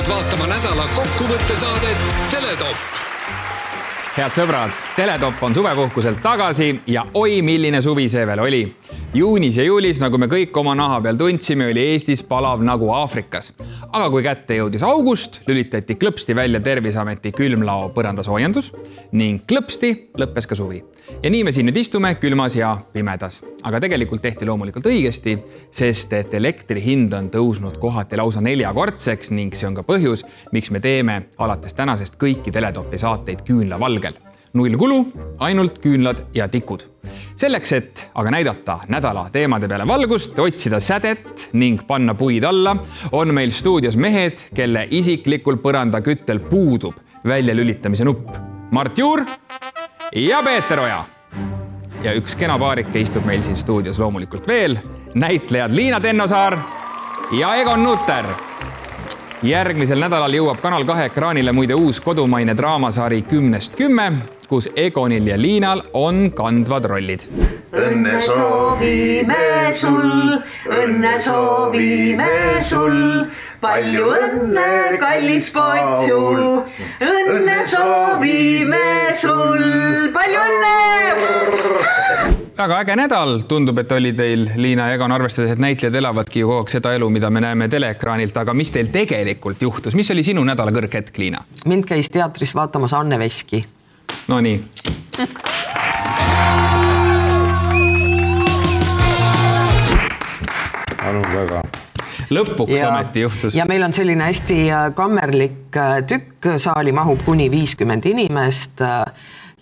palutud vaatama nädala kokkuvõttesaadet. Teletopp head sõbrad, Teletopp on suvepuhkuselt tagasi ja oi, milline suvi see veel oli. juunis ja juulis, nagu me kõik oma naha peal tundsime, oli Eestis palav nagu Aafrikas. aga kui kätte jõudis august, lülitati klõpsti välja Terviseameti külmlao põrandasoojendus ning klõpsti lõppes ka suvi. ja nii me siin nüüd istume külmas ja pimedas. aga tegelikult tehti loomulikult õigesti, sest et elektri hind on tõusnud kohati lausa neljakordseks ning see on ka põhjus, miks me teeme alates tänasest kõiki Teletopi saateid küünlavalgel null kulu, ainult küünlad ja tikud. selleks, et aga näidata nädala teemade peale valgust, otsida sädet ning panna puid alla, on meil stuudios mehed, kelle isiklikul põrandaküttel puudub väljalülitamise nupp. Mart Juur ja Peeter Oja. ja üks kena paarike istub meil siin stuudios loomulikult veel, näitlejad Liina Tennosaar ja Egon Nutter järgmisel nädalal jõuab Kanal kahe ekraanile muide uus kodumaine draamasari Kümnest kümme kus Egonil ja Liinal on kandvad rollid. õnne soovime sul, õnne soovime sul, palju õnne, kallis potsu. õnne soovime sul, palju õnne! Väga äge nädal, tundub, et oli teil, Liina ja Egon, arvestades, et näitlejad elavadki ju kogu aeg seda elu, mida me näeme teleekraanilt, aga mis teil tegelikult juhtus, mis oli sinu nädala kõrghetk, Liina? mind käis teatris vaatamas Anne Veski Nonii. palun väga lõpuks ja, ometi juhtus. ja meil on selline hästi äh, kammerlik äh, tükk, saali mahub kuni viiskümmend inimest. Äh,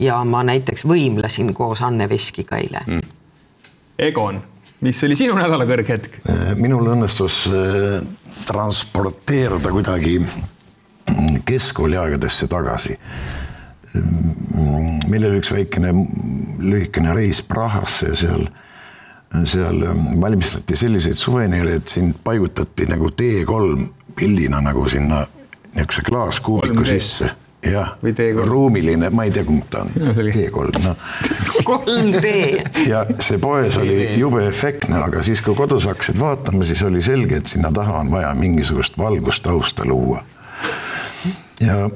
ja ma näiteks võimlesin koos Anne Veskiga eile mm.. Egon, mis oli sinu nädala kõrghetk? minul õnnestus transporteeruda kuidagi keskkooli aegadesse tagasi meil oli üks väikene lühikene reis Prahasse ja seal, seal valmistati selliseid suveniire, et sind paigutati nagu T3 pillina nagu sinna niisuguse klaaskuubiku sisse jah, ruumiline, ma ei tea, kumb ta on, T3, noh. 3D. ja see poes oli jube efektne, aga siis, kui kodus hakkasid vaatama, siis oli selge, et sinna taha on vaja mingisugust valgustausta luua. ja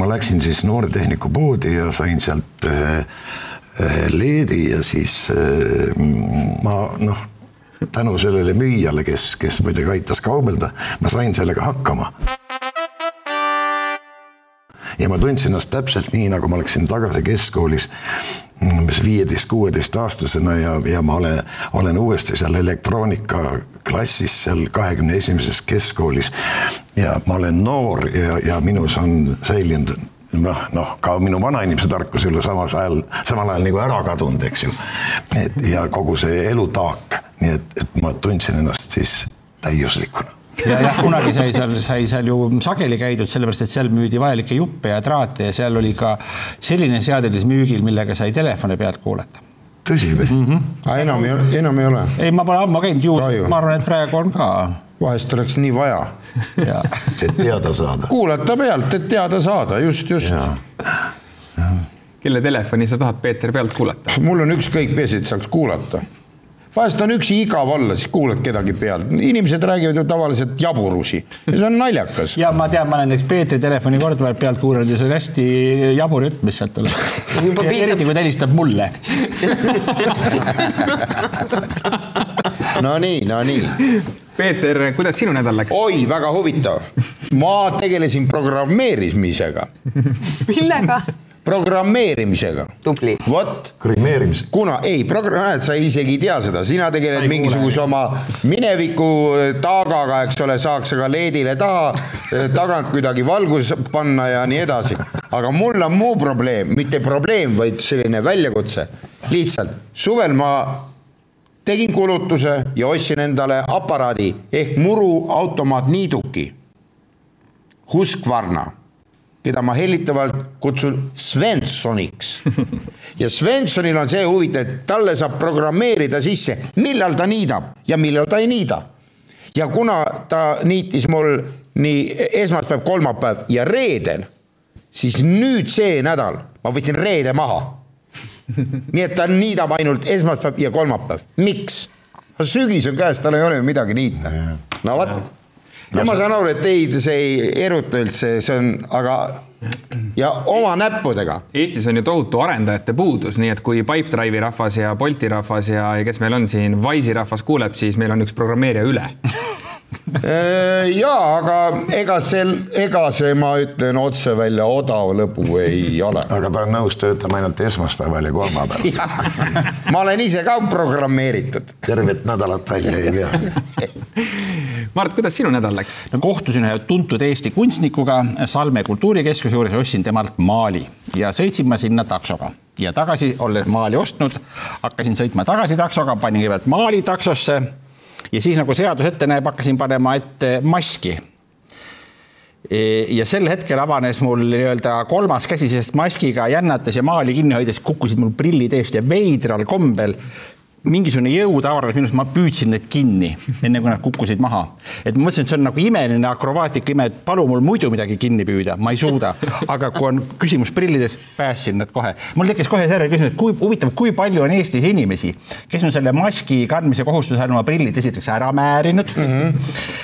ma läksin siis Nooretehniku poodi ja sain sealt ühe leedi ja siis ma noh, tänu sellele müüjale, kes, kes muidugi aitas kaubelda, ma sain sellega hakkama. Ja ma tundsin ennast täpselt nii, nagu ma oleksin tagasi keskkoolis umbes viieteist, kuueteistaastasena ja, ja ma olen, olen uuesti seal elektroonikaklassis seal kahekümne esimeses keskkoolis. ja ma olen noor ja, ja minus on säilinud noh, noh ka minu vanainimese tarkus ei ole samas ajal, samal ajal nagu ära kadunud, eks ju. et ja kogu see elutaak, nii et, et ma tundsin ennast siis täiuslikuna ja jah, kunagi sai seal, sai seal ju sageli käidud, sellepärast et seal müüdi vajalikke juppe ja traate ja seal oli ka selline seadeldis müügil, millega sai telefone pealt kuulata tõsi või mm? -hmm. enam ei ole, enam ei ole? ei, ma pole ammu käinud juurde, ma arvan, et praegu on ka. vahest oleks nii vaja. et teada saada. kuulata pealt, et teada saada, just, just. kelle telefoni sa tahad, Peeter, pealt kuulata? mul on ükskõik, peaasi, et saaks kuulata vahest on üksi igav olla, siis kuulad kedagi pealt, inimesed räägivad ju tavaliselt jaburusi ja see on naljakas. ja ma tean, ma olen näiteks Peetri telefoni korduvalt pealt kuulanud ja see on hästi jabur jutt, mis sealt tuleb. eriti kui ta helistab mulle no nii, no nii. Peeter, kuidas sinu nädal läks? oi, väga huvitav. ma tegelesin programmeerimisega. millega? Programmeerimisega. tubli. vot. grimeerimisega. kuna ei, näed, sa isegi ei tea seda, sina tegeled mingisuguse oma mineviku äh, taagaga, eks ole, saaks aga leedile taha äh, tagant kuidagi valgus panna ja nii edasi. aga mul on muu probleem, mitte probleem, vaid selline väljakutse. lihtsalt suvel ma tegin kulutuse ja ostsin endale aparaadi ehk muruautomaatniiduki. Husqvarna keda ma hellitavalt kutsun Svensoniks. ja Svensonil on see huvitav, et talle saab programmeerida sisse, millal ta niidab ja millal ta ei niida. ja kuna ta niitis mul nii esmaspäev, kolmapäev ja reedel, siis nüüd see nädal ma võtsin reede maha. nii et ta niidab ainult esmaspäev ja kolmapäev, miks? sügis on käes, tal ei ole ju midagi niita. no vot no ma saan aru, et teid see ei eruta üldse, see on, aga ja oma näppudega. Eestis on ju tohutu arendajate puudus, nii et kui Pipedrive'i rahvas ja Bolti rahvas ja, ja kes meil on siin, Wise'i rahvas kuuleb, siis meil on üks programmeerija üle. ja aga ega sel, ega see, ma ütlen otse välja, odav lõbu ei ole. aga ta on nõus töötama ainult esmaspäeval ja kolmapäeval. ma olen ise ka programmeeritud. tervet nädalat välja ei pea. Mart, kuidas sinu nädal läks? no kohtusin ühe tuntud Eesti kunstnikuga Salme kultuurikeskuse juures ja ostsin temalt maali ja sõitsin ma sinna taksoga ja tagasi olles maali ostnud, hakkasin sõitma tagasi taksoga, panin kõigepealt maali taksosse ja siis nagu seadus ette näeb, hakkasin panema ette maski. ja sel hetkel avanes mul nii-öelda kolmas käsi, sest maskiga jännates ja maali kinni hoides kukkusid mul prillid eest ja veidral kombel mingisugune jõud avardas minust, ma püüdsin need kinni, enne kui nad kukkusid maha. et ma mõtlesin, et see on nagu imeline akrobaatika ime, et palu mul muidu midagi kinni püüda, ma ei suuda. aga kui on küsimus prillides, päästsin nad kohe. mul tekkis kohe see küsimus, et kui huvitav, kui palju on Eestis inimesi, kes on selle maski kandmise kohustuse oma prillid esiteks ära määrinud mm. -hmm.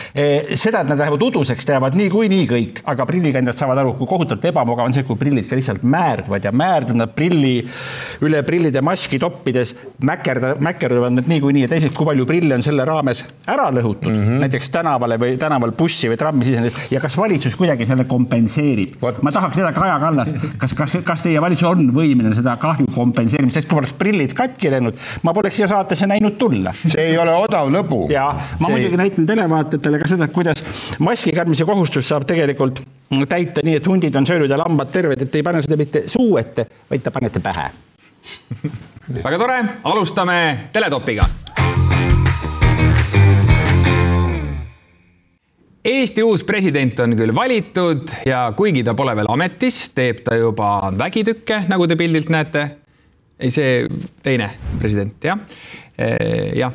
seda, et nad lähevad uduseks, teavad niikuinii kõik, aga prillikandjad saavad aru, kui kohutavalt ebamugav on see, kui prillid ka lihtsalt määrduvad ja määrduvad nad prilli üle prillide maski toppides mäkerda, mäkerduvad need niikuinii ja teiseks, kui palju prille on selle raames ära lõhutud mm, -hmm. näiteks tänavale või tänaval bussi või trammi sisenedes ja kas valitsus kuidagi selle kompenseerib ma tahaks teada, Kaja Kallas, kas, kas, kas teie valitsus on võimeline seda kahju kompenseerima, sest kui oleks prillid katki läinud, ma poleks siia saatesse näinud tulla see ei ole odav lõbu. ja ma muidugi näitan televaatajatele ka seda, kuidas maski kandmise kohustus saab tegelikult täita nii, et hundid on söönud ja lambad terved, et ei pane seda mitte suu ette, vaid te panete pähe. väga tore, alustame Teletopiga. Eesti uus president on küll valitud ja kuigi ta pole veel ametis, teeb ta juba vägitükke, nagu te pildilt näete. ei, see teine president, jah, jah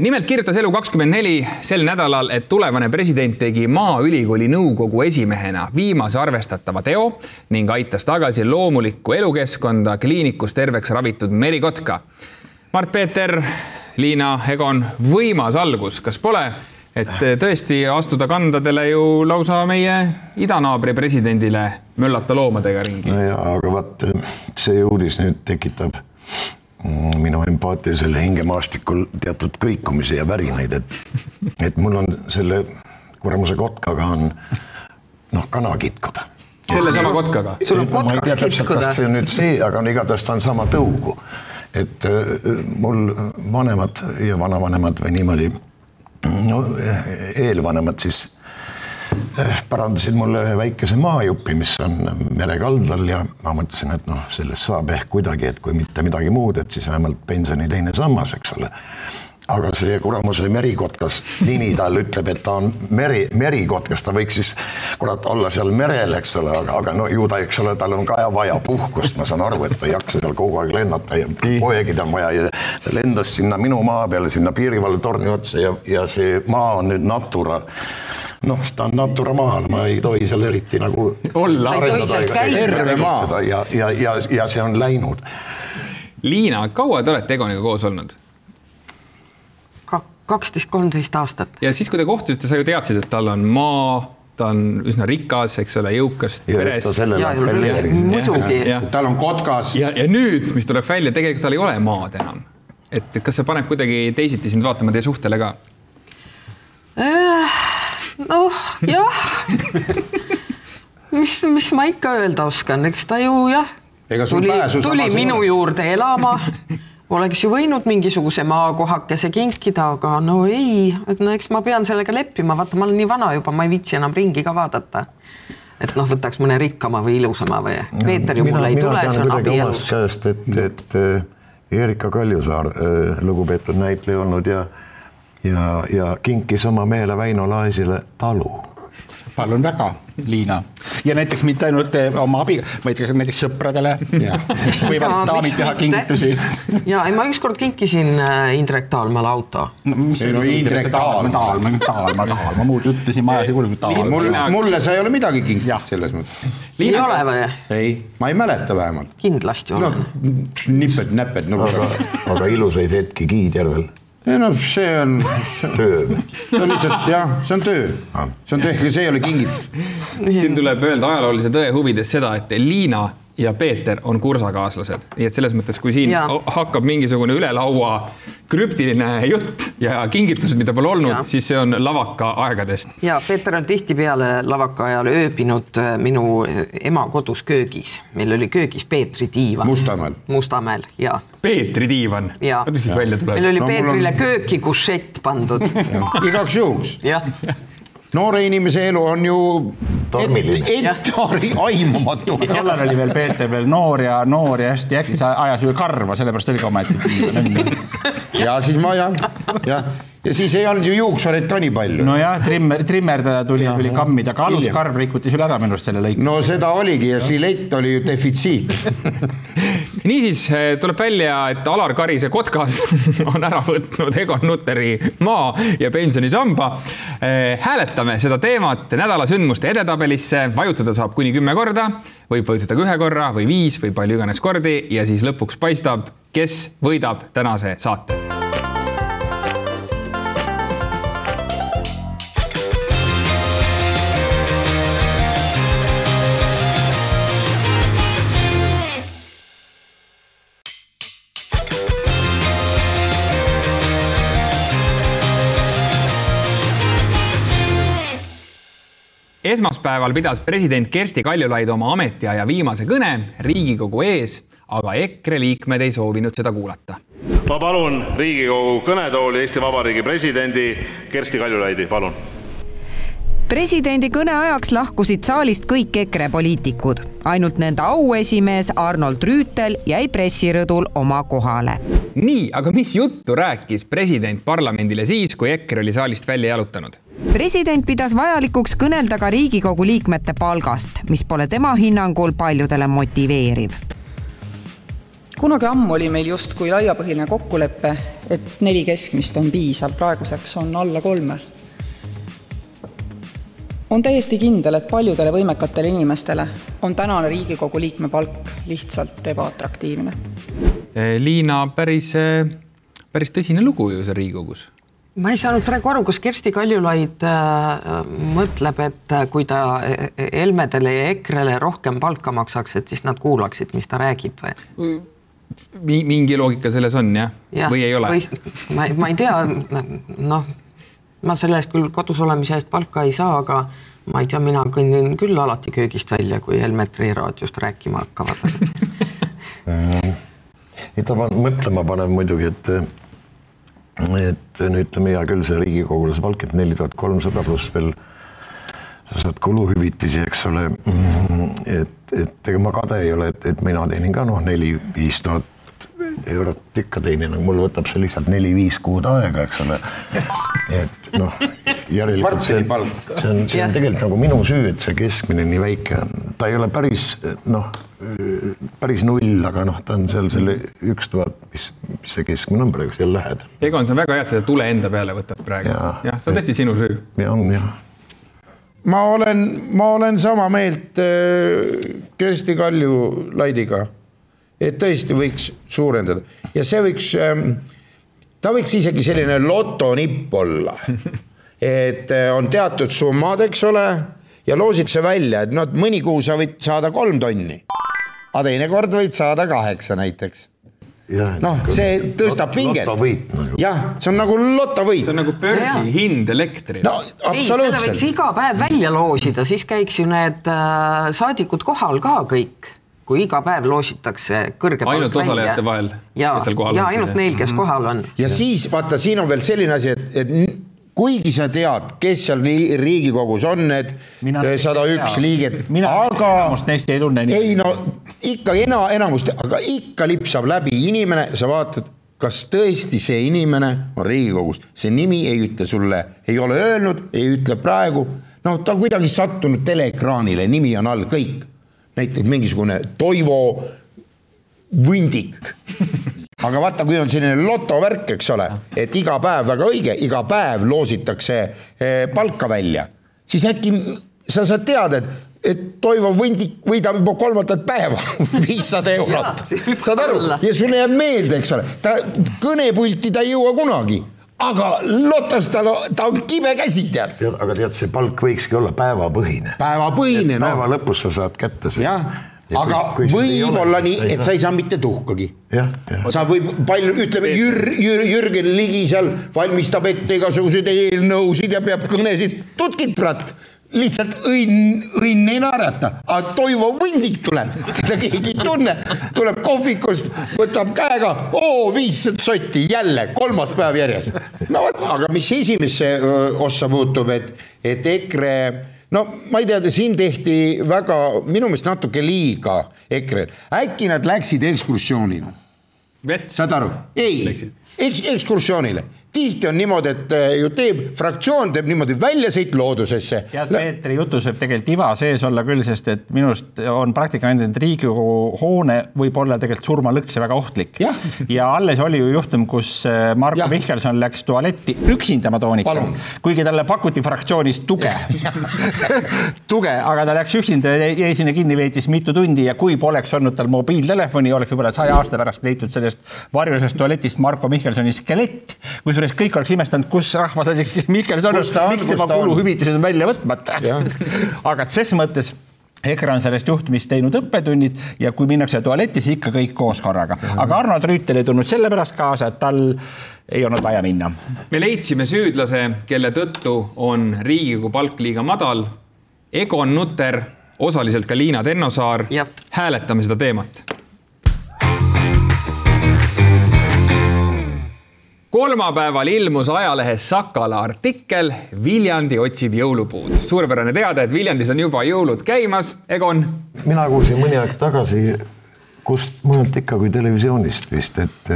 nimelt kirjutas Elu24 sel nädalal, et tulevane president tegi Maaülikooli nõukogu esimehena viimase arvestatava teo ning aitas tagasi loomulikku elukeskkonda kliinikus terveks ravitud merikotka. Mart-Peeter, Liina, Egon, võimas algus, kas pole? et tõesti astuda kandadele ju lausa meie idanaabri presidendile möllata loomadega ringi. no ja, aga vaat see uudis nüüd tekitab minu empaatilisel hingemaastikul teatud kõikumisi ja värinaid, et, et mul on selle kuramuse kotkaga on noh, kana kitkuda. sellesama kotkaga. sul on ma ei tea kotkas täpselt, kitkuda kas see on nüüd see, aga no igatahes ta on sama tõugu. et äh, mul vanemad ja vanavanemad või niimoodi, no eelvanemad siis parandasid mulle ühe väikese maajupi, mis on merekaldal ja ma mõtlesin, et noh, sellest saab ehk kuidagi, et kui mitte midagi muud, et siis vähemalt pensioni teine sammas, eks ole. Aga see kuramuse merikotkas. Nimi tal ütleb, et ta on meri, merikotkas, ta võiks siis kurat olla seal merel, eks ole, aga, aga no ju ta, eks ole, tal on ka vaja puhkust, ma saan aru, et ta ei jaksa seal kogu aeg lennata ja poegida on vaja ja ta lendas sinna minu maa peale, sinna piirivalvetorni otsa ja, ja see maa on nüüd Natura noh, ta on Natura maal, ma ei tohi seal eriti nagu olla käia. Terve maa. ja, ja, ja, ja see on läinud Liina, kaua te olete Egoniga koos olnud? kaksteist, kolmteist aastat. ja siis, kui te kohtusite, sa ju teadsid, et tal on maa, ta on üsna rikas, eks ole, jõukast ja perest muidugi, tal on kotkas. ja, ja nüüd, mis tuleb välja, tegelikult tal ei ole maad enam. et, kas see paneb kuidagi teisiti sind vaatama teie suhtele ka? Noh jah, mis, mis ma ikka öelda oskan, eks ta ju jah, Ega sul tuli tuli minu ole. juurde elama, oleks ju võinud mingisuguse maakohakese kinkida, aga no ei, et no eks ma pean sellega leppima, vaata, ma olen nii vana juba, ma ei viitsi enam ringi ka vaadata. et noh, võtaks mõne rikkama või ilusama või, Peeter ju mulle ei tule, see on abielus. käest, et, et äh, Erika Kaljusaar, lugupeetud näitleja olnud ja ja, ja kinkis oma mehele Väino Laasile talu palun väga, Liina. ja näiteks mitte ainult eh, oma abi, vaid ka näiteks sõpradele võivad daamid teha kingitusi. ja ei, ma ükskord kinkisin äh, Indrek Taalmale auto. Ei no Indrek Taalma. Taalma, Taalma, Taalma, muud ütlesin, ma ajasin kuulda Taalma. mul, mulle sa ei ole midagi kinkinud selles mõttes. ei ole või? ei, ma ei mäleta vähemalt. kindlasti no olen. niped-näped nagu aga, aga ilusaid hetki Kiidjärvel ei noh, see on, see on lihtsalt jah, see on töö, see on töö, ega see ei ole kingitus. siin tuleb öelda ajaloolise tõe huvides seda, et Liina ja Peeter on kursakaaslased, nii et selles mõttes, kui siin Jaa. o- hakkab mingisugune üle laua krüptiline jutt ja kingitused, mida pole olnud siis see on lavaka aegadest. ja Peeter on tihtipeale lavaka ajal ööbinud äh, minu ema kodus köögis, meil oli köögis Peetri diivan. Mustamäel. Mustamäel ja, Peetri diivan. ja vaata, mis välja meil tuleb. oli No Peetrile on... kööki kušett pandud. igaks juhuks, jah, noore inimese elu on ju Tormiline. ette ette aimamatu. tollal oli veel Peeter veel noor ja noor ja hästi äkki sa ajas ju karva, sellepärast oli ka ometi diivan. ja siis ma jah, jah, ja siis ei olnud ju juuksureid ka nii palju no.. nojah, trimmer, trimmerdaja tuli, tuli kammida, aga aluskarv rikuti sul ära minu arust selle lõiku. no seda oligi ja žilett oli ju defitsiit. niisiis eh, tuleb välja, et Alar Karise kotkas on ära võtnud Egon Nutteri maa ja pensionisamba. hääletame seda teemat nädala sündmuste edetabelisse, vajutada saab kuni kümme korda, võib vajutada ka ühe korra või viis või palju iganes kordi ja siis lõpuks paistab, kes võidab tänase saate esmaspäeval pidas president Kersti Kaljulaid oma ametiaja viimase kõne Riigikogu ees, aga EKRE liikmed ei soovinud seda kuulata. ma palun Riigikogu kõnetooli Eesti Vabariigi presidendi Kersti Kaljulaidi, palun presidendi kõne ajaks lahkusid saalist kõik EKRE poliitikud, ainult nende auesimees Arnold Rüütel jäi pressirõdul oma kohale nii, aga mis juttu rääkis president parlamendile siis, kui EKRE oli saalist välja jalutanud? president pidas vajalikuks kõnelda ka Riigikogu liikmete palgast, mis pole tema hinnangul paljudele motiveeriv. kunagi ammu oli meil justkui laiapõhjaline kokkulepe, et neli keskmist on piisav, praeguseks on alla kolme. On täiesti kindel, et paljudele võimekatele inimestele on tänane Riigikogu liikme palk lihtsalt ebaatraktiivne Eh, Liina, päris, päris tõsine lugu ju seal Riigikogus. ma ei saanud praegu aru, kas Kersti Kaljulaid äh, mõtleb, et äh, kui ta Helmedele ja EKRE-le rohkem palka maksaks, et siis nad kuulaksid, mis ta räägib või? mingi loogika selles on jah ja., või ei ole? ma, ma ei tea, noh, ma selle eest küll kodus olemise eest palka ei saa, aga ma ei tea, mina kõnnin küll alati köögist välja, kui Helmed Tree raadiost rääkima hakkavad. ei ta pan- mõtlema paneb muidugi, et et no ütleme hea küll, see riigikogulase palk, et neli tuhat kolmsada pluss veel sa saad kuluhüvitisi, eks ole. et, et ega ma kade ei ole, et, et mina teenin ka noh, neli-viis tuhat eurot ikka teenin, aga mul võtab see lihtsalt neli-viis kuud aega, eks ole. et noh, järelikult see see on, see on tegelikult nagu minu süü, et see keskmine nii väike on, ta ei ole päris noh, päris null, aga noh, ta on seal selle üks tuhat, mis, mis see keskmine on praegu seal lähedal. Egon, see on väga hea, et sa selle tule enda peale võtad praegu. Jah, see on tõesti sinu süü. ja on jah. Ma olen, ma olen sama meelt äh, Kersti Kaljulaidiga, et tõesti võiks suurendada ja see võiks, ta võiks isegi selline lotonipp olla. et äh, on teatud summad, eks ole, ja loositakse välja, et noh, mõni kuu sa võid saada kolm tonni, aga teinekord võid saada kaheksa näiteks noh, see tõstab pinget. nagu. jah, see on nagu lotovõit see on. nagu börsihind elektril no selle võiks absoluutselt. iga päev välja loosida, siis käiks ju need äh, saadikud kohal ka kõik, kui iga päev loositakse kõrge Ainult osalejate vahel, ja kes seal, kohal ja on siis, ainult neil, kes kohal on. ja siis vaata, siin on veel selline asi, et, et kuigi sa tead, kes seal Ri- Riigikogus on, need Mina sada üks liiget, aga ei no ikka ena, enamust, aga ikka lipsab läbi inimene, sa vaatad, kas tõesti see inimene on Riigikogus, see nimi ei ütle sulle, ei ole öelnud, ei ütle praegu, noh, ta on kuidagi sattunud teleekraanile, nimi on all kõik. Näiteks mingisugune Toivo Vündik. aga vaata, kui on selline lotovärk, eks ole, et iga päev väga õige, iga päev loositakse eh, palka välja, siis äkki sa saad teada, et, et Toivo Vündik võidab juba kolmandat päeva viissada eurot. Saad aru? ja sulle jääb meelde, eks ole, ta kõnepulti ta ei jõua kunagi, aga Lotos tal, ta on kibe käsi, tead. aga tead, see palk võikski olla päevapõhine. päevapõhine, noh. päeva lõpus sa saad kätte selle. jah, aga võib-olla nii, et sa ei saa mitte tuhkagi. sa võib palju, ütleme Jür-, Jür-, Jürgen Ligi seal valmistab ette igasuguseid eelnõusid ja peab kõnesid, tutkid prat lihtsalt õnn, õnn ei naerata, aga Toivo Võndik tuleb, teda keegi ei tunne, tuleb kohvikust, võtab käega, oo viissada sotti jälle, kolmas päev järjest. no vot, aga mis esimesse ossa puutub, et, et EKRE no ma ei tea, siin tehti väga minu meelest natuke liiga EKRE-l, äkki nad läksid ekskursioonile? Saad aru? ei, eks ekskursioonile, tihti on niimoodi, et eh, ju teeb fraktsioon teeb niimoodi väljasõit loodusesse. tead, Peetri jutus võib tegelikult iva sees olla küll, sest et minu arust on praktika näidanud, et Riigikogu hoone võib olla tegelikult surmalõks ja väga ohtlik. Ja alles oli ju juhtum, kus äh, Marko Jah. Mihkelson läks tualetti üksinda, ma toonitan kuigi talle pakuti fraktsioonist tuge. tuge, aga ta läks üksinda ja jäi sinna kinni, veetis mitu tundi ja kui poleks olnud tal mobiiltelefoni, oleks võib-olla saja aasta pärast leitud sellest varjulisest tualetist Marko Mihkelsoni skelett. kusjuures kõik oleks imestanud, kus rahvasaadik Mihkelson Kus ta on, miks tema kuluhüvitised on välja võtmata? Aga ses mõttes EKRE on sellest juhtumist teinud õppetunnid ja kui minnakse tualetti, siis ikka kõik koos korraga, aga Arnold Rüütel ei tulnud sellepärast kaasa, et tal ei olnud vaja minna. me leidsime süüdlase, kelle tõttu on Riigikogu palk liiga madal. Egon Nutter, osaliselt ka Liina Tennosaar hääletame seda teemat. Kolmapäeval ilmus ajalehes Sakala artikkel Viljandi otsib jõulupuud. suurepärane teada, et Viljandis on juba jõulud käimas. Egon, mina kuulsin mõni aeg tagasi, kust mujalt ikka kui televisioonist vist, et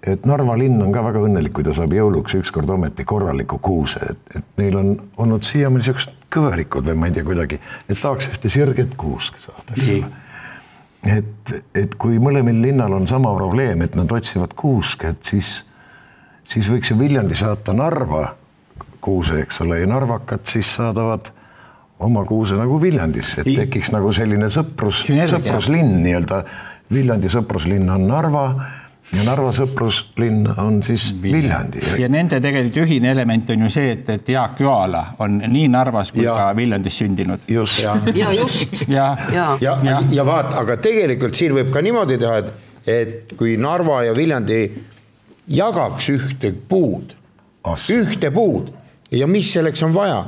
et Narva linn on ka väga õnnelik, kui ta saab jõuluks ükskord ometi korraliku kuuse, et, et neil on olnud siiamaani niisugused kõverikud või ma ei tea kuidagi, et tahaks ühte sirget kuuske saada, eks ole. et, et kui mõlemal linnal on sama probleem, et nad otsivad kuuske, et siis, siis võiks ju Viljandi saata Narva kuuse, eks ole, ja narvakad siis saadavad oma kuuse nagu Viljandisse, et tekiks nagu selline sõprus, sõpruslinn nii-öelda. Viljandi sõpruslinn on Narva ja Narva sõpruslinn on siis Viljandi. ja nende tegelikult ühine element on ju see, et, et Jaak Joala on nii Narvas kui Ja. ka Viljandis sündinud. just, ja just, ja, ja ja, ja, ja vaata, aga tegelikult siin võib ka niimoodi teha, et, et kui Narva ja Viljandi jagaks ühte puud, ühte puud. Ja mis selleks on vaja,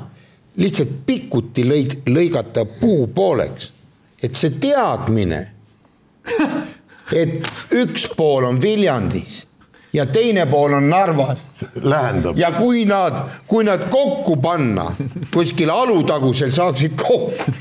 lihtsalt pikuti lõig-, lõigata puu pooleks, et see teadmine, et üks pool on Viljandis ja teine pool on Narvas. Lähendab. ja kui nad, kui nad kokku panna kuskil Alutagusel saaksid kokku,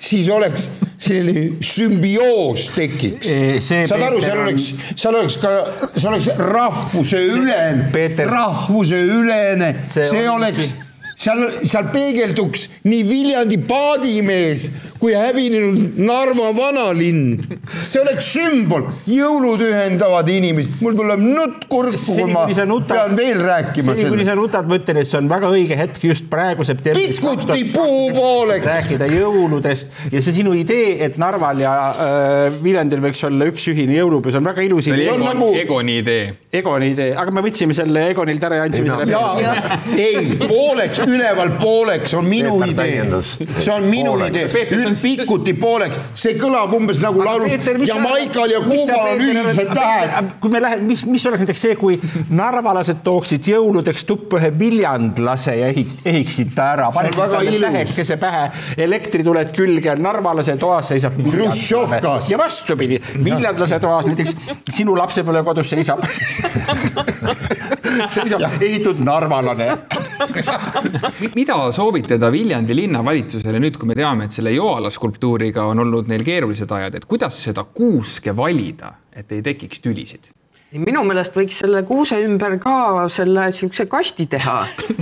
siis oleks selline sümbioos tekiks. Saad aru, seal oleks, seal oleks ka, see oleks rahvuseülene rahvuseülene, See oleks, seal, seal peegelduks nii Viljandi paadimees kui hävinenud Narva vanalinn. see oleks sümbol, jõulud ühendavad inimesi, mul tuleb nutt kurku, kui ma nutad, pean veel rääkima seni kuni sa nutad, ma ütlen, et see on väga õige hetk just praegu septembris. pikuti puu pooleks. rääkida jõuludest ja see sinu idee, et Narval ja äh, Viljandil võiks olla üks ühine jõulupuu, see on väga ilus see oli idee. on Egon, nagu- Egoni idee. Egoni idee, aga me võtsime selle Egonilt ära ja andsime selle ja ei, pooleks, üleval pooleks on minu idee see on minu Pooleks. idee, pikuti pooleks, see kõlab umbes nagu laulus Jamaikal ja Kuubal on ühised tähed. kui me läheme, mis, mis oleks näiteks see, kui narvalased tooksid jõuludeks tuppa ühe viljandlase ja ehiksid ta ära, väga talle tähekese pähe, elektrituled külge, narvalase toas seisab. Hruštšovkas. ja vastupidi, viljandlase toas näiteks sinu lapsepõlvekodus seisab seisab ehitatud narvalane mida soovitada Viljandi linnavalitsusele nüüd, kui me teame, et selle Joala skulptuuriga on olnud neil keerulised ajad, et kuidas seda kuuske valida, et ei tekiks tülisid? minu meelest võiks selle kuuse ümber ka selle siukse kasti teha.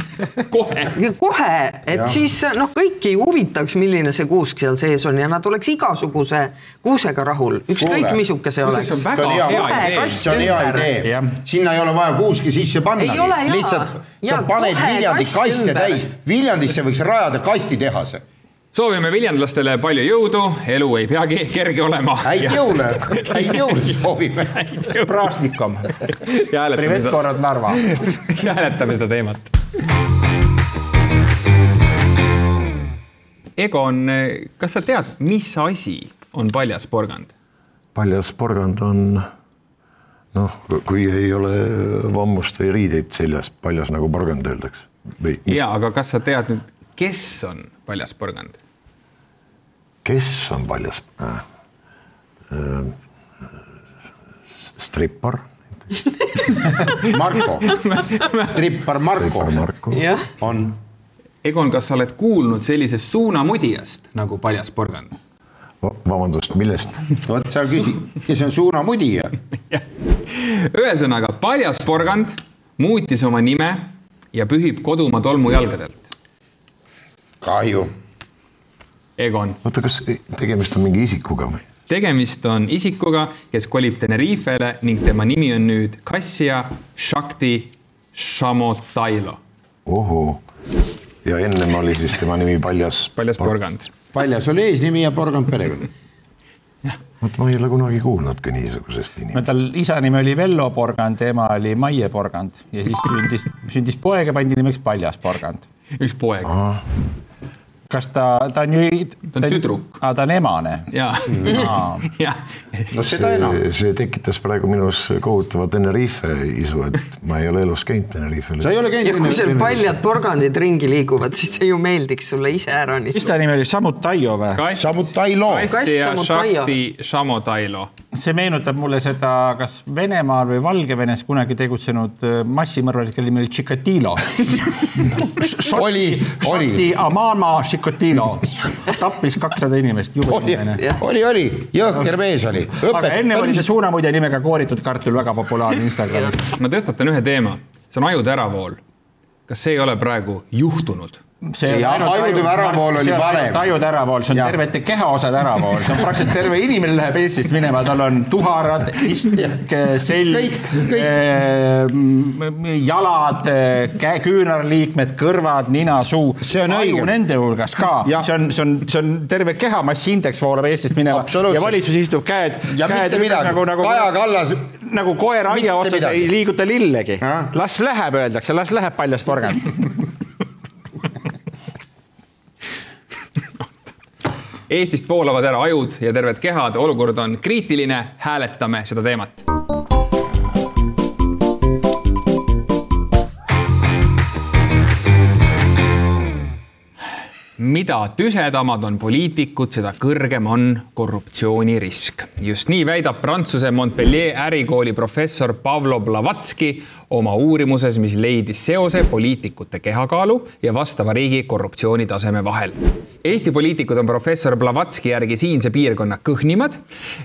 kohe. kohe, et ja. siis noh, kõiki huvitaks, milline see kuusk seal sees on ja nad oleks igasuguse kuusega rahul, ükskõik missugune see oleks see on. väga hea idee. see on hea idee sinna ei ole vaja kuuski sisse panna lihtsalt sa paned Viljandi kast kaste ümber. täis, Viljandisse võiks rajada kastitehase. soovime viljandlastele palju jõudu, elu ei peagi kerge olema. häid jõule, häid jõule soovime. Hääletame Privet korrad Narva. hääletame seda teemat. Egon, kas sa tead, mis asi on paljas porgand? paljas porgand on noh, kui ei ole vammust või riideid seljas, paljas nagu porgand öeldakse. ja, aga kas sa tead nüüd, kes on paljas porgand? kes on paljas äh,? Äh, strippar. Marko, strippar Marko Marko. on Egon, kas sa oled kuulnud sellisest suunamudijast nagu paljas porgand? Vabandust, millest? vot sa küsid, kes on suunamudija? ühesõnaga, paljas porgand muutis oma nime ja pühib kodumaa tolmujalgadelt. kahju. Egon, oota, kas tegemist on mingi isikuga või? tegemist on isikuga, kes kolib Tenerifele ning tema nimi on nüüd Kassia Shakti Shamotailo. ohoo, ja ennem oli siis tema nimi paljas. paljas porgand. Paljas oli eesnimi ja porgand perekond. vot ma ei ole kunagi kuulnudki niisugusest no inimesest. tal isa nimi oli Vello Porgand, ema oli Maie Porgand ja siis sündis, sündis poeg ja pandi nimeks Paljas Porgand. üks poeg. Kas ta, ta on ju. Ta on tüdruk. aa, ta on emane. ja, ja no seda enam. see, tekitas praegu minus kohutava Tenerife isu, et ma ei ole elus käinud Tenerifel. sa ei ole ja kui seal käinud? paljad porgandid ringi liiguvad, siis see ju meeldiks sulle iseäranis. mis ta nimi oli, Samutaio või? Samutailo. Kass Samutailo. Shakti Shamotailo. See meenutab mulle seda, kas Venemaal või Valgevenes kunagi tegutsenud äh, massimõrvarit, kelle nimi oli Chikatilo. Oli, oli. Amama Chikatilo tappis kakssada inimest, oli oli, oli, jõhker mees oli. aga enne oli see suunamudja nimega kooritud kartul väga populaarne Instagramis. ma tõstatan ühe teema, see on ajude äravool. kas see ei ole praegu juhtunud? See Ja ajude äravool oli varem. ajude äravool, see on Jah. tervete kehaosade äravool, see on praktiliselt terve inimene läheb Eestist minema, tal on tuharad, istmik, selg kõik., jalad, käe, küünarliikmed, kõrvad, nina, suu. See on aju nende hulgas ka, see on, see on, see on terve kehamassi indeks voolab Eestist minema. Ja valitsus istub käed, ja käed midagi, nagu, nagu Kaja Kallas, nagu koer aia otsas ei liiguta lillegi. Las läheb, öeldakse, las läheb paljas porgand. Eestist voolavad ära ajud ja terved kehad, olukord on kriitiline, hääletame seda teemat. mida tüsedamad on poliitikud, seda kõrgem on korruptsioonirisk. just nii väidab Prantsuse Montpellier ärikooli professor Pavlo Blavatski oma uurimuses, mis leidis seose poliitikute kehakaalu ja vastava riigi korruptsioonitaseme vahel. Eesti poliitikud on professor Blavatski järgi siinse piirkonna kõhnimad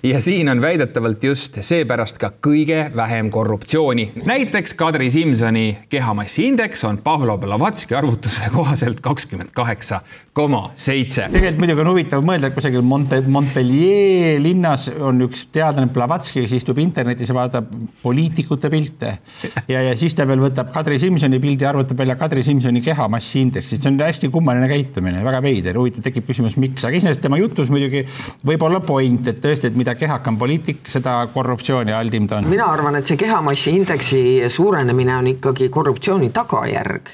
ja siin on väidetavalt just seepärast ka kõige vähem korruptsiooni. näiteks Kadri Simsoni kehamassiindeks on Pavlo Blavatski arvutuse kohaselt kakskümmend kaheksa koma seitse. tegelikult muidugi on huvitav mõelda, et kusagil Monte, Montpellier linnas on üks teadlane Blavatski, kes istub internetis ja vaatab poliitikute pilte ja, ja siis ta veel võtab Kadri Simsoni pildi ja arvutab välja Kadri Simsoni kehamassiindeksi, see on hästi kummaline käitumine, väga veider, huvitav, tekib küsimus, miks, aga iseenesest tema jutus muidugi võib olla point, et tõesti, et mida kehakam poliitik, seda korruptsiooni aldim ta on. mina arvan, et see kehamassi indeksi suurenemine on ikkagi korruptsiooni tagajärg.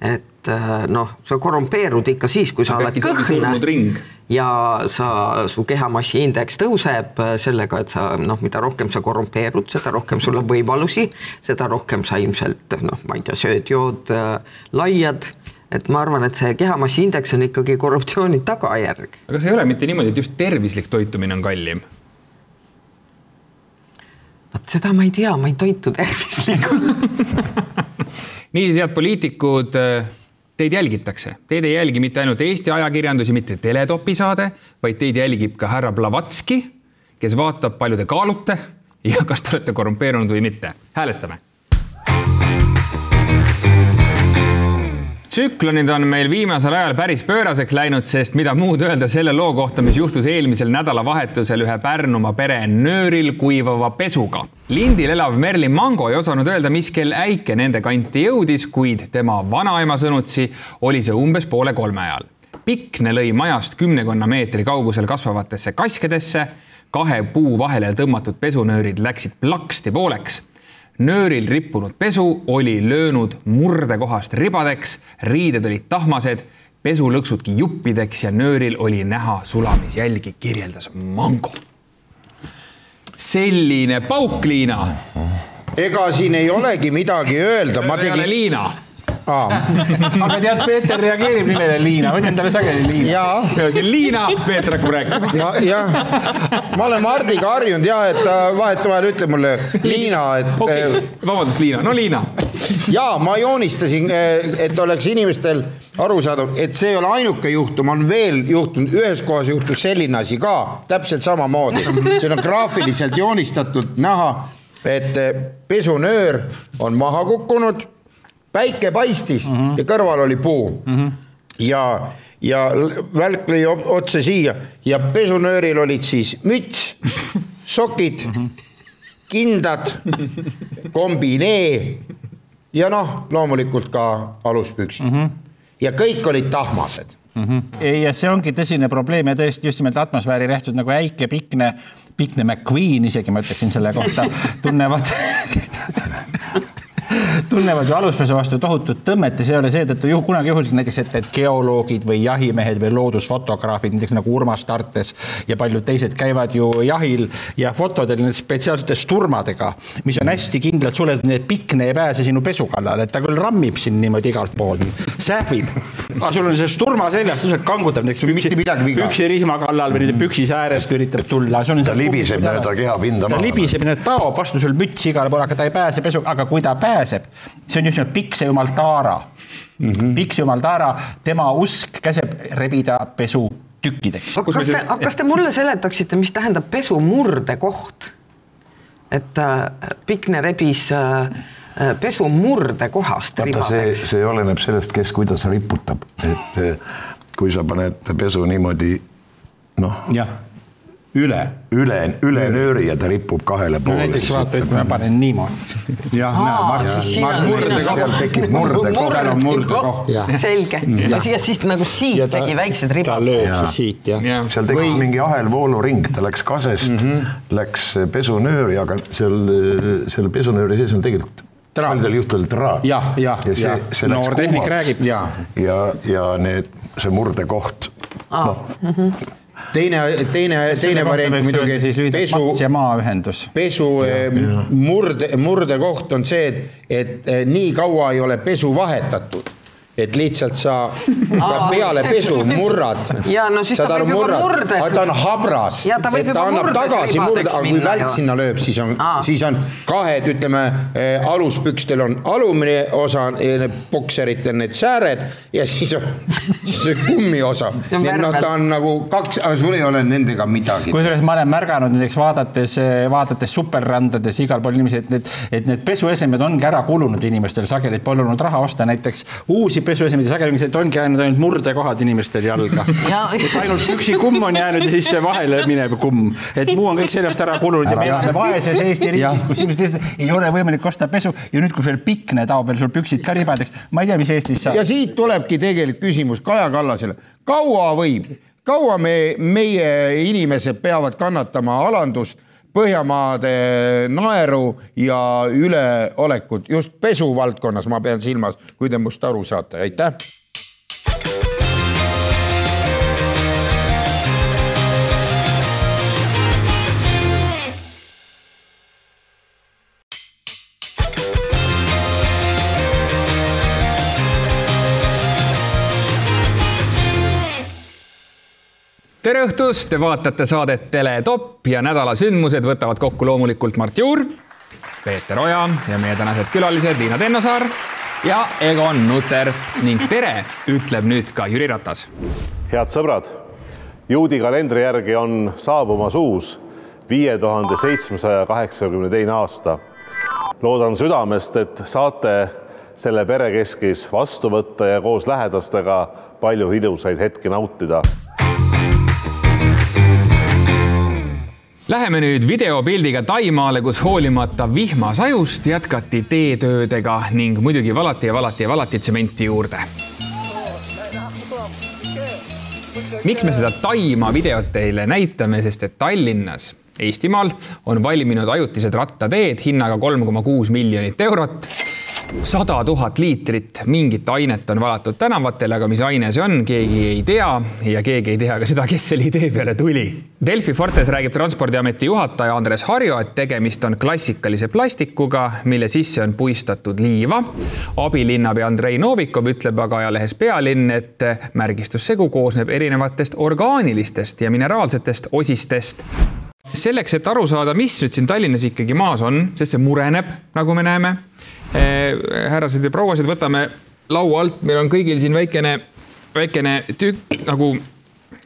et äh, noh, sa korrumpeerud ikka siis, kui sa Aga oled ring? ja sa, su kehamassi indeks tõuseb sellega, et sa noh, mida rohkem sa korrumpeerud, seda rohkem sul on võimalusi, seda rohkem sa ilmselt noh, ma ei tea, sööd, jood, laiad et ma arvan, et see kehamassi indeks on ikkagi korruptsiooni tagajärg. aga see ei ole mitte niimoodi, et just tervislik toitumine on kallim? vot seda ma ei tea, ma ei toitu tervislikult niisiis, head poliitikud, teid jälgitakse, teid ei jälgi mitte ainult Eesti ajakirjandus ja mitte Teletopi saade, vaid teid jälgib ka härra Blavatski, kes vaatab, palju te kaalute ja kas te olete korrumpeerunud või mitte. hääletame tsüklonid on meil viimasel ajal päris pööraseks läinud, sest mida muud öelda selle loo kohta, mis juhtus eelmisel nädalavahetusel ühe Pärnumaa pere nööril kuivava pesuga. lindil elav Merlin Mango ei osanud öelda, mis kell äike nende kanti jõudis, kuid tema vanaema sõnutsi oli see umbes poole kolme ajal Pikne lõi majast kümnekonna meetri kaugusel kasvavatesse kaskedesse. kahe puu vahele tõmmatud pesunöörid läksid plaksti pooleks. Nööril rippunud pesu oli löönud murdekohast ribadeks, riided olid tahmased, pesulõksudki juppideks ja nööril oli näha sulamisjälgi, kirjeldas Mango. selline pauk, Liina. ega siin ei olegi midagi öelda, ma tegin. Liina aga tead, Peeter reageerib nimele Liina, ma ütlen talle sageli Liina. jaa, siin Liina, Peeter hakkab rääkima. ma jah, ma olen Mardiga harjunud ja et ta vahetevahel ütleb mulle Liina, et okei okay., vabandust, Liina, no Liina. ja ma joonistasin, et oleks inimestel arusaadav, et see ei ole ainuke juhtum, on veel juhtunud, ühes kohas juhtus selline asi ka täpselt samamoodi. siin on graafiliselt joonistatult näha, et pesunöör on maha kukkunud, päike paistis mm -hmm. ja kõrval oli puu mm. -hmm. ja, ja välk lõi otse siia ja pesunööril olid siis müts, sokid mm, -hmm. kindad, kombinee ja noh, loomulikult ka aluspüksid mm. -hmm. ja kõik olid tahmased. ei, ja see ongi tõsine probleem ja tõesti just nimelt atmosfääri nähtud nagu äike pikne, pikne McQueen isegi ma ütleksin selle kohta, tunnevad tunnevad ju aluspesu vastu tohutut tõmmet ja see ei ole seetõttu juhu, kunagi juhuslik. Näiteks, et need geoloogid või jahimehed või loodusfotograafid, näiteks nagu Urmas Tartes ja paljud teised käivad ju jahil ja fotodel nende spetsiaalsete sturmadega, mis on hästi kindlalt suletud, nii et pikne ei pääse sinu pesu kallale, et ta küll rammib sind niimoodi igalt poolt, sähvib. Aga sul on see sturma seljas, lihtsalt kangutab näiteks Mitte midagi viga. püksirihma kallal või püksisäärest üritab tulla. Ta libiseb mööda kehapinda ta maha. libiseb, ta taob vastu sul mütsi igale poole, aga ta ei pääse pesu, aga kui ta pääseb, see on just nimelt pikse jumal Taara mm -hmm.. pikse jumal Taara, tema usk käseb rebida pesu tükkideks. aga kas te, kas te mulle seletaksite, mis tähendab pesu murdekoht? et äh, Pikne rebis äh, pesu murdekohast vaata, see, see oleneb sellest, kes kuidas riputab, et eh, kui sa paned pesu niimoodi noh, jah, üle. üle, üle nööri ja ta ripub kahele no poole. näiteks vaata, et ma panen niimoodi. jah, näe, Mart, seal tekib murdekoht. seal on murdekoht. selge, ja siis, nagu siit tegi väiksed ta ribad. lööb Jaa. siis siit jah. jah, seal tekkis Või- mingi ahelvooluring, ta läks kasest mm, -hmm. läks pesunööri, aga seal selle pesunööri sees on tegelikult. Paljudel juhtudel traat. Jah, jah, ja see jah., see läks noor tehnik räägib. ja ja, ja need, see murdekoht, noh, teine, teine, teine variant muidugi, pesu ja maaühendus. pesu eh, murde, murdekoht on see, et, et nii kaua ei ole pesu vahetatud, et lihtsalt sa peale pesu murrad. Ja no siis ta võib juba murdes- ta on habras, Ja ta võib et juba ta annab tagasi ribadeks aga kui välk sinna lööb, siis on siis on kahed, ütleme eh, aluspükstel on alumine osa, pokseritel need sääred ja siis on siis see kummi osa. Ja nii et noh, ta on nagu kaks, aga sul ei ole nendega midagi. kusjuures ma olen märganud näiteks vaadates, vaadates superrandades igal pool inimesi, et need, et need pesuesemed ongi ära kulunud inimestel sageli, et pole olnud raha osta. Näiteks uusi pesuesemeid ja sageli et ongi jäänud ainult murdekohad inimestel jalga. Ja- et ainult üksikumm on jäänud ja siis see vahele minev kumm, et muu on kõik sellest ära kulunud ja me elame vaeses Eesti riigis, kus inimesed lihtsalt ei ole võimalik osta pesu ja nüüd, kui veel pikne taob veel sul püksid ka ribadeks, ma ei tea, mis Eestis saab. Ja. siit tulebki tegelikult küsimus Kaja Kallasele, kaua võib, kaua me, meie inimesed peavad kannatama alandust, Põhjamaade naeru ja üleolekut just pesu valdkonnas, ma pean silmas, kui te must aru saate, aitäh. Tere õhtust, te vaatate saadet Teletopp ja nädala sündmused võtavad kokku loomulikult Mart Juur, Peeter Oja ja meie tänased külalised Liina Tennosaar ja Egon Nutter. Ning tere ütleb nüüd ka Jüri Ratas. Head sõbrad, juudi kalendri järgi on saabumas uus viie tuhande seitsmesaja kaheksakümne teine aasta. loodan südamest, et saate selle perekeskis vastu võtta ja koos lähedastega palju ilusaid hetki nautida Läheme nüüd videopildiga Taimaale, kus hoolimata vihmasajust jätkati teetöödega ning muidugi valati ja valati ja valati tsementi juurde. miks me seda Taima videot teile näitame, sest et Tallinnas, Eestimaal on valminud ajutised rattateed hinnaga kolm koma kuus miljonit eurot sada tuhat liitrit mingit ainet on valatud tänavatele, aga mis aine see on, keegi ei tea ja keegi ei tea ka seda, kes selle idee peale tuli. Delfi Fortes räägib Transpordiameti juhataja Andres Harjo, et tegemist on klassikalise plastikuga, mille sisse on puistatud liiva. abilinnapea Andrei Novikov ütleb aga ajalehes Pealinn, et märgistussegu koosneb erinevatest orgaanilistest ja mineraalsetest osistest selleks, et aru saada, mis nüüd siin Tallinnas ikkagi maas on, sest see mureneb, nagu me näeme härrased ja prouased, võtame laua alt, meil on kõigil siin väikene, väikene tükk nagu,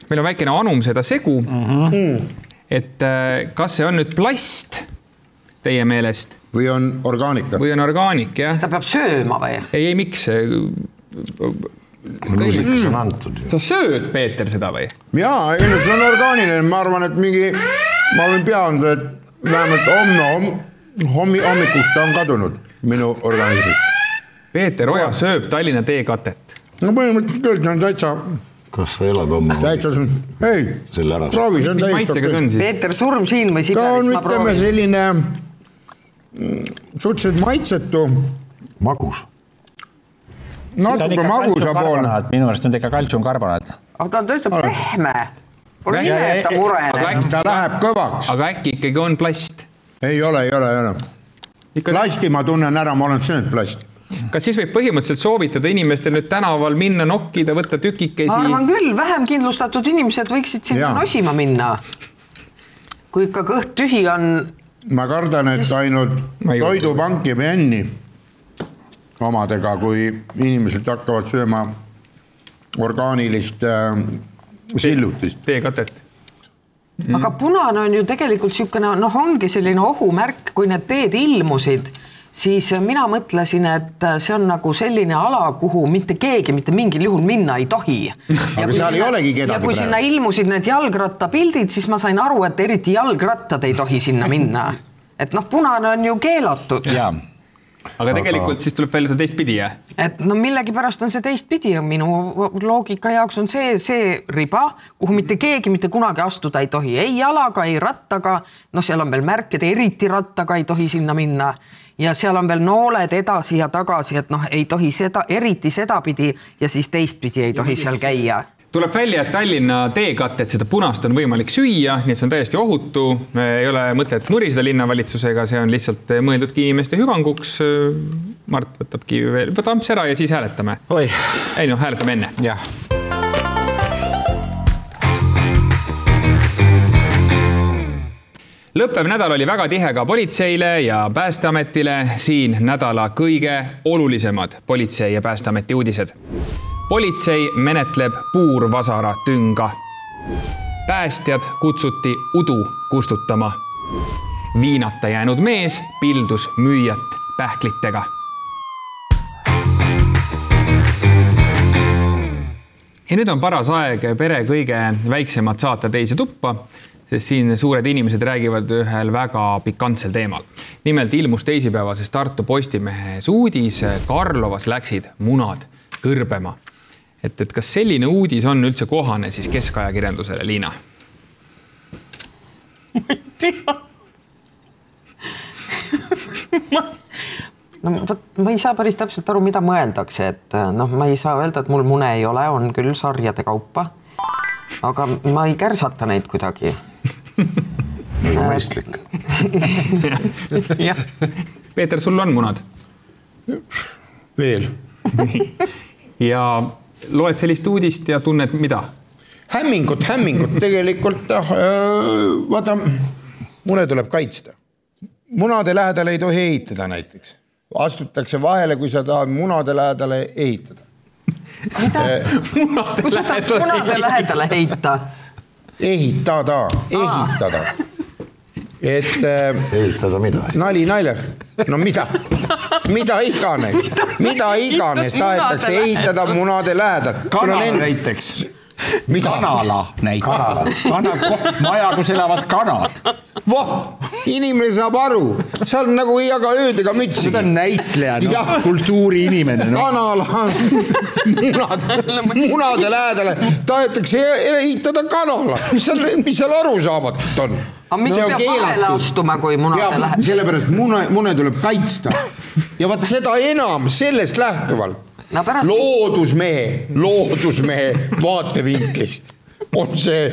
meil on väikene anum seda segu uh. Mhm. -huh. et eh, kas see on nüüd plast teie meelest? või on orgaanika? või on orgaanik, jah. ta peab sööma või? ei, ei, miks? lusikas on antud. sa sööd, Peeter, seda või? jaa, ei no see on orgaaniline, ma arvan, et mingi, ma võin pea anda, et vähemalt homme homm, hommi, hommikuks ta on kadunud minu organismist. Peeter Oja sööb Tallinna teekatet. no põhimõtteliselt küll, see on täitsa. kas sa elad homme? täitsa, ei, proovi, see on okei. Peeter, surm siin või ta on, ütleme selline suhteliselt maitsetu. magus. natuke magusapoolne. minu arust on ta ikka kaltsiumkarbonaat. aga ta on tõesti pehme. Pole ime, et ta mureneb. ta läheb kõvaks. aga äkki ikkagi on plast? ei ole, ei ole, ei ole. Plasti ma tunnen ära, ma olen söönud plasti kas siis võib põhimõtteliselt soovitada inimestel nüüd tänaval minna, nokkida, võtta tükikesi? ma arvan küll, vähem kindlustatud inimesed võiksid sinna nosima minna. kui ikka kõht tühi on. ma kardan, et ainult Toidupank jääb jänni omadega, kui inimesed hakkavad sööma orgaanilist äh, sillutist. teekatet Mm. aga punane on ju tegelikult niisugune noh, ongi selline ohumärk, kui need teed ilmusid, siis mina mõtlesin, et see on nagu selline ala, kuhu mitte keegi mitte mingil juhul minna ei tohi. aga seal ei olegi kedagi. ja kui praegu. sinna ilmusid need jalgrattapildid, siis ma sain aru, et eriti jalgrattad ei tohi sinna minna. et noh, punane on ju keelatud. jaa aga tegelikult aga... siis tuleb välja teistpidi, jah? et no millegipärast on see teistpidi, minu loogika jaoks on see, see riba, kuhu mitte keegi mitte kunagi astuda ei tohi, ei jalaga, ei rattaga, noh, seal on veel märk, et eriti rattaga ei tohi sinna minna. Ja seal on veel nooled edasi ja tagasi, et noh, ei tohi seda, eriti sedapidi ja siis teistpidi ei tohi seal käia tuleb välja, et Tallinna teekatet, seda punast on võimalik süüa, nii et see on täiesti ohutu. ei ole mõtet nuriseda linnavalitsusega, see on lihtsalt mõeldudki inimeste hüvanguks. Mart võtabki veel, võta amps ära ja siis hääletame. ei noh, hääletame enne. jah lõppev nädal oli väga tihe ka politseile ja Päästeametile. siin nädala kõige olulisemad politsei ja Päästeameti uudised politsei menetleb puurvasara tünga. päästjad kutsuti udu kustutama. viinata jäänud mees pildus müüjat pähklitega. ja nüüd on paras aeg pere kõige väiksemad saata teise tuppa, sest siin suured inimesed räägivad ühel väga pikantsel teemal. nimelt ilmus teisipäevases Tartu Postimehes uudis, Karlovas läksid munad kõrbema et, et kas selline uudis on üldse kohane siis keskajakirjandusele, Liina? ma ei tea no vot, ma ei saa päris täpselt aru, mida mõeldakse, et noh, ma ei saa öelda, et mul mune ei ole, on küll sarjade kaupa. aga ma ei kärsata neid kuidagi mõistlik. jah. Peeter, sul on munad? veel ja loed sellist uudist ja tunned mida? hämmingut, hämmingut tegelikult äh, vaata, mune tuleb kaitsta. munade lähedale ei tohi ehitada näiteks, astutakse vahele, kui sa tahad munade lähedale ehitada. mida äh,? kus sa tahad munade lähedale heita? ehitada, ehitada et äh,. ehitada mida? nali naljaks, no mida, mida iganes, mida iganes tahetakse ehitada munade lähedal. kanal näiteks. kanala näiteks. kana, maja, kus elavad kanad. voh, inimene saab aru, see on nagu ei jaga ööd ega mütsi. Need on näitlejad no,, kultuuriinimene no.. kanala, munad, munade lähedale tahetakse e-, ehitada kanala, mis seal, mis seal arusaamatud on aga mis no, peab vahele astuma, kui munade läheb? sellepärast mune, mune tuleb kaitsta ja vot seda enam sellest lähtuvalt no, pärast... loodusmehe, loodusmehe vaatevinklist on see,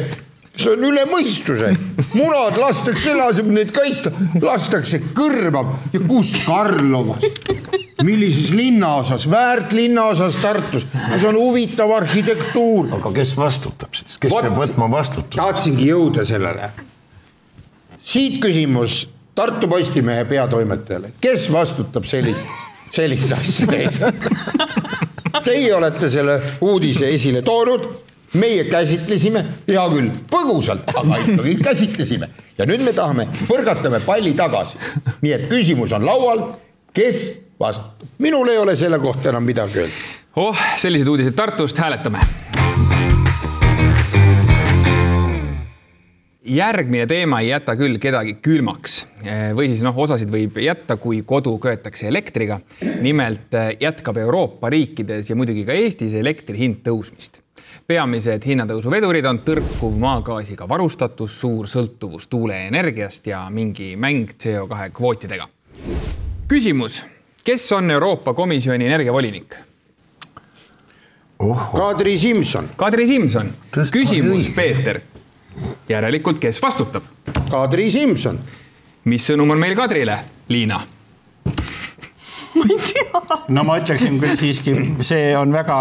see on üle mõistuse. munad lastakse selle asemel neid kaitsta, lastakse kõrva ja kus Karlovas millises linnaosas, väärt linnaosas Tartus, see on huvitav arhitektuur. aga kes vastutab siis, kes What? peab võtma vastutuse? tahtsingi jõuda sellele. Siit küsimus Tartu Postimehe peatoimetajale, kes vastutab sellist, selliste asjade eest? Teie olete selle uudise esile toonud, meie käsitlesime, hea küll, põgusalt, aga ikkagi käsitlesime. Ja nüüd me tahame, põrgatame palli tagasi. nii et küsimus on laual, kes vastutab, minul ei ole selle kohta enam midagi öelda. oh, sellised uudised Tartust, hääletame järgmine teema ei jäta küll kedagi külmaks või siis noh, osasid võib jätta, kui kodu köetakse elektriga. nimelt eh, jätkab Euroopa riikides ja muidugi ka Eestis elektri hind tõusmist. peamised hinnatõusu vedurid on tõrkuv maagaasiga varustatus, suur sõltuvus tuuleenergiast ja mingi mäng CO2 kvootidega. küsimus, kes on Euroopa Komisjoni energiavolinik? Kadri Simson. Kadri Simson. küsimus, Peeter järelikult, kes vastutab? Kadri Simson. mis sõnum on meil Kadrile, Liina? ma ei tea. no ma ütleksin küll siiski, see on väga,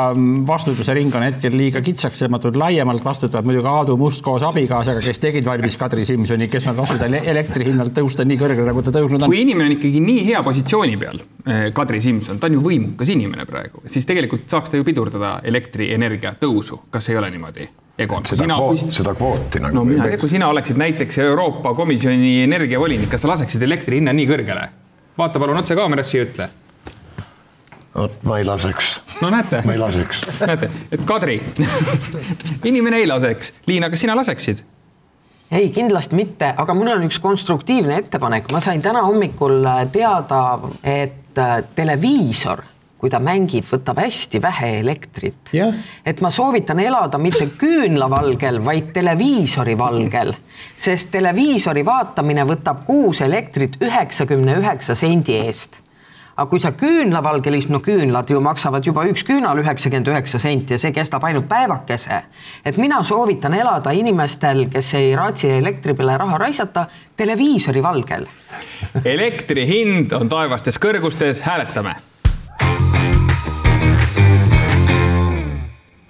vastutuse ring on hetkel liiga kitsaks tõmmatud, laiemalt vastutavad muidugi Aadu Must koos abikaasaga, kes tegid valmis Kadri Simsoni, kes on lasknud elektri hinnal tõusta nii kõrgele, nagu ta tõusnud on. kui inimene on ikkagi nii hea positsiooni peal, eh, Kadri Simson, ta on ju võimukas inimene praegu, siis tegelikult saaks ta ju pidurdada elektrienergia tõusu, kas ei ole niimoodi? Egon, seda, sina, kvoot, kui... seda kvooti nagu. no mina ei tea, kui sina oleksid näiteks Euroopa Komisjoni energiavolinik, kas sa laseksid elektri hinna nii kõrgele? vaata palun otse kaamerasse ja ütle. vot ma ei laseks. no näete. ma ei laseks. näete, et Kadri inimene ei laseks. Liina, kas sina laseksid? ei, kindlasti mitte, aga mul on üks konstruktiivne ettepanek, ma sain täna hommikul teada, et äh, televiisor kui ta mängib, võtab hästi vähe elektrit. Yeah.. et ma soovitan elada mitte küünlavalgel, vaid televiisori valgel, sest televiisori vaatamine võtab kuus elektrit üheksakümne üheksa sendi eest. Aga kui sa küünlavalgel istud, no küünlad ju maksavad juba üks küünal üheksakümmend üheksa senti ja see kestab ainult päevakese. et mina soovitan elada inimestel, kes ei raatsi elektri peale raha raisata, televiisori valgel. elektri hind on taevastes kõrgustes, hääletame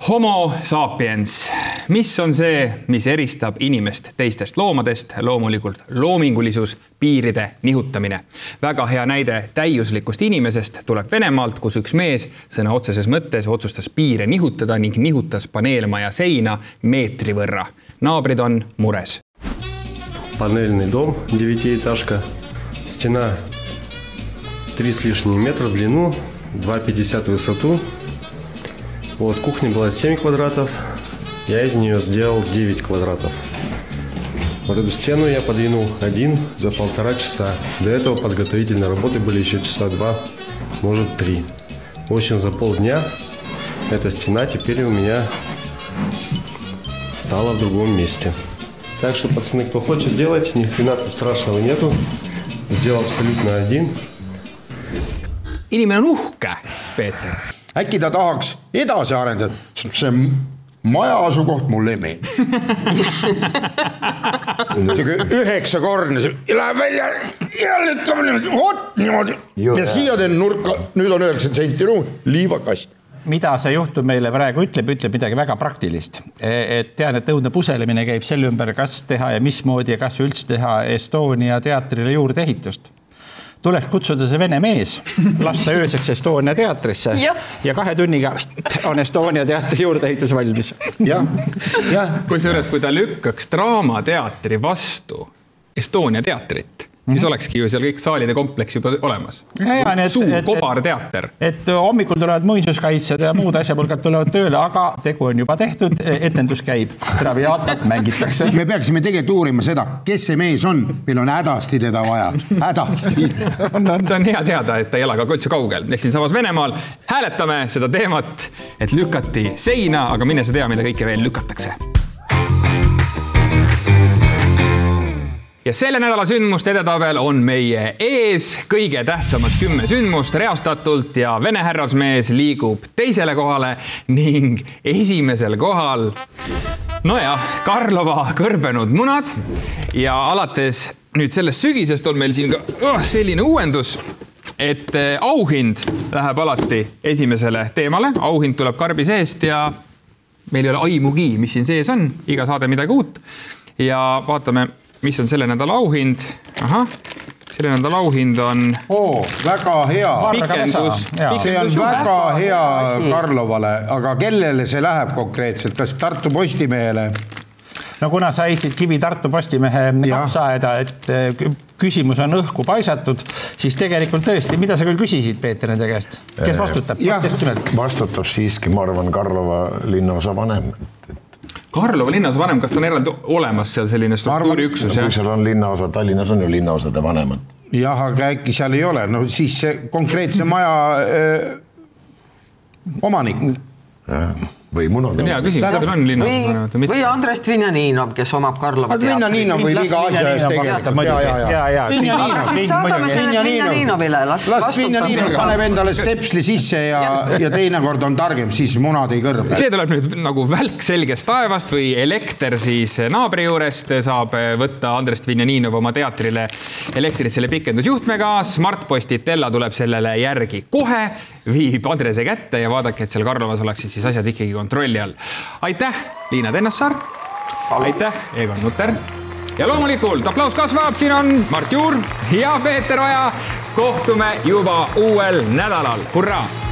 Homo sapiens, mis on see, mis eristab inimest teistest loomadest? loomulikult loomingulisus, piiride nihutamine. väga hea näide täiuslikust inimesest tuleb Venemaalt, kus üks mees sõna otseses mõttes otsustas piire nihutada ning nihutas paneelmaja seina meetri võrra. naabrid on mures. Панельный дом, девятиэтажка, стена три с лишним метра в длину, 2,50 в высоту, Вот, кухня была 7 квадратов, я из нее сделал 9 квадратов. Вот эту стену я подвинул один за полтора часа. До этого подготовительные работы были еще часа два, может три. В общем, за полдня эта стена теперь у меня стала в другом месте. Так что, пацаны, кто хочет делать, ни хрена тут страшного нету. Сделал абсолютно один. Inimene on uhke, Peeter äkki ta tahaks edasi arendada, see maja asukoht mulle ei meeldi. Sihuke üheksakordne, läheb välja ja lükkab niimoodi, vot niimoodi. Ja siia teen nurka, nüüd on üheksakümmend senti ruum, liivakast. Mida see juhtum meile praegu? Ütleb, ütleb midagi väga praktilist. et tean, et õudne puselemine käib selle ümber, kas teha ja mismoodi ja kas üldse teha Estonia teatrile juurdeehitust tuleks kutsuda see vene mees, lasta ööseks Estonia teatrisse ja. ja kahe tunniga on Estonia teatri juurdeehitus valmis. jah, jah. kusjuures, kui ta lükkaks Draamateatri vastu Estonia teatrit siis olekski ju seal kõik saalide kompleks juba olemas. suur kobarteater. et hommikul tulevad muinsuskaitsjad ja muud asjapulgad tulevad tööle, aga tegu on juba tehtud, etendus käib, Traviatat mängitakse. me peaksime tegelikult uurima seda, kes see mees on, meil on hädasti teda vaja, hädasti. See on hea teada, et ta ei ela ka üldse kaugel, ehk siinsamas Venemaal hääletame seda teemat, et lükati seina, aga mine sa tea, mida kõike veel lükatakse ja selle nädala sündmuste edetabel on meie ees kõige tähtsamad kümme sündmust reastatult ja vene härrasmees liigub teisele kohale ning esimesel kohal nojah, Karlova kõrbenud munad. Ja alates nüüd sellest sügisest on meil siin ka oh, selline uuendus, et eh, auhind läheb alati esimesele teemale, auhind tuleb karbi seest ja meil ei ole aimugi, mis siin sees on, iga saade midagi uut. Ja vaatame mis on selle nädala auhind? ahah, selle nädala auhind on oh,. väga hea. pikendus. see on väga hea Karlovale, aga kellele see läheb konkreetselt, kas Tartu Postimehele? no kuna sa heitsid kivi Tartu Postimehe kapsaaeda, et eh, küsimus on õhku paisatud, siis tegelikult tõesti, mida sa küll küsisid, Peeter, nende käest, kes vastutab? vastutab siiski, ma arvan, Karlova linnaosa vanem, Karlova linnaosavanem, kas ta on eraldi olemas seal selline struktuuriüksus? kui seal on linnaosa, Tallinnas on ju linnaosade vanemad. jah, aga äkki seal ei ole, no siis see konkreetse maja öö, omanik või munad. hea küsimus, teil on linnaosavanemad või või Andres Dvinjaninov, kes omab Karlova teatrit. Dvinjaninov võib iga asja eest tegelikult, ja, ja, ja, ja. aga siis saadame selle Dvinjaninovile, las las Dvinjaninov paneb endale stepsli sisse ja, ja teinekord on targem, siis munad ei kõrbe. see tuleb nüüd nagu välk selgest taevast või elekter siis naabri juurest saab võtta Andres Dvinjaninov oma teatrile elektrilise pikendusjuhtmega. Smartposti Tella tuleb sellele järgi kohe, viib Andrese kätte ja vaadake, et seal Karlovas oleksid siis asjad ikkagi kontrolli all. aitäh, Liina Tennassaar. aitäh, Egon Nutter. ja loomulikult aplaus kasvab, siin on Mart Juur ja Peeter Oja. kohtume juba uuel nädalal, hurraa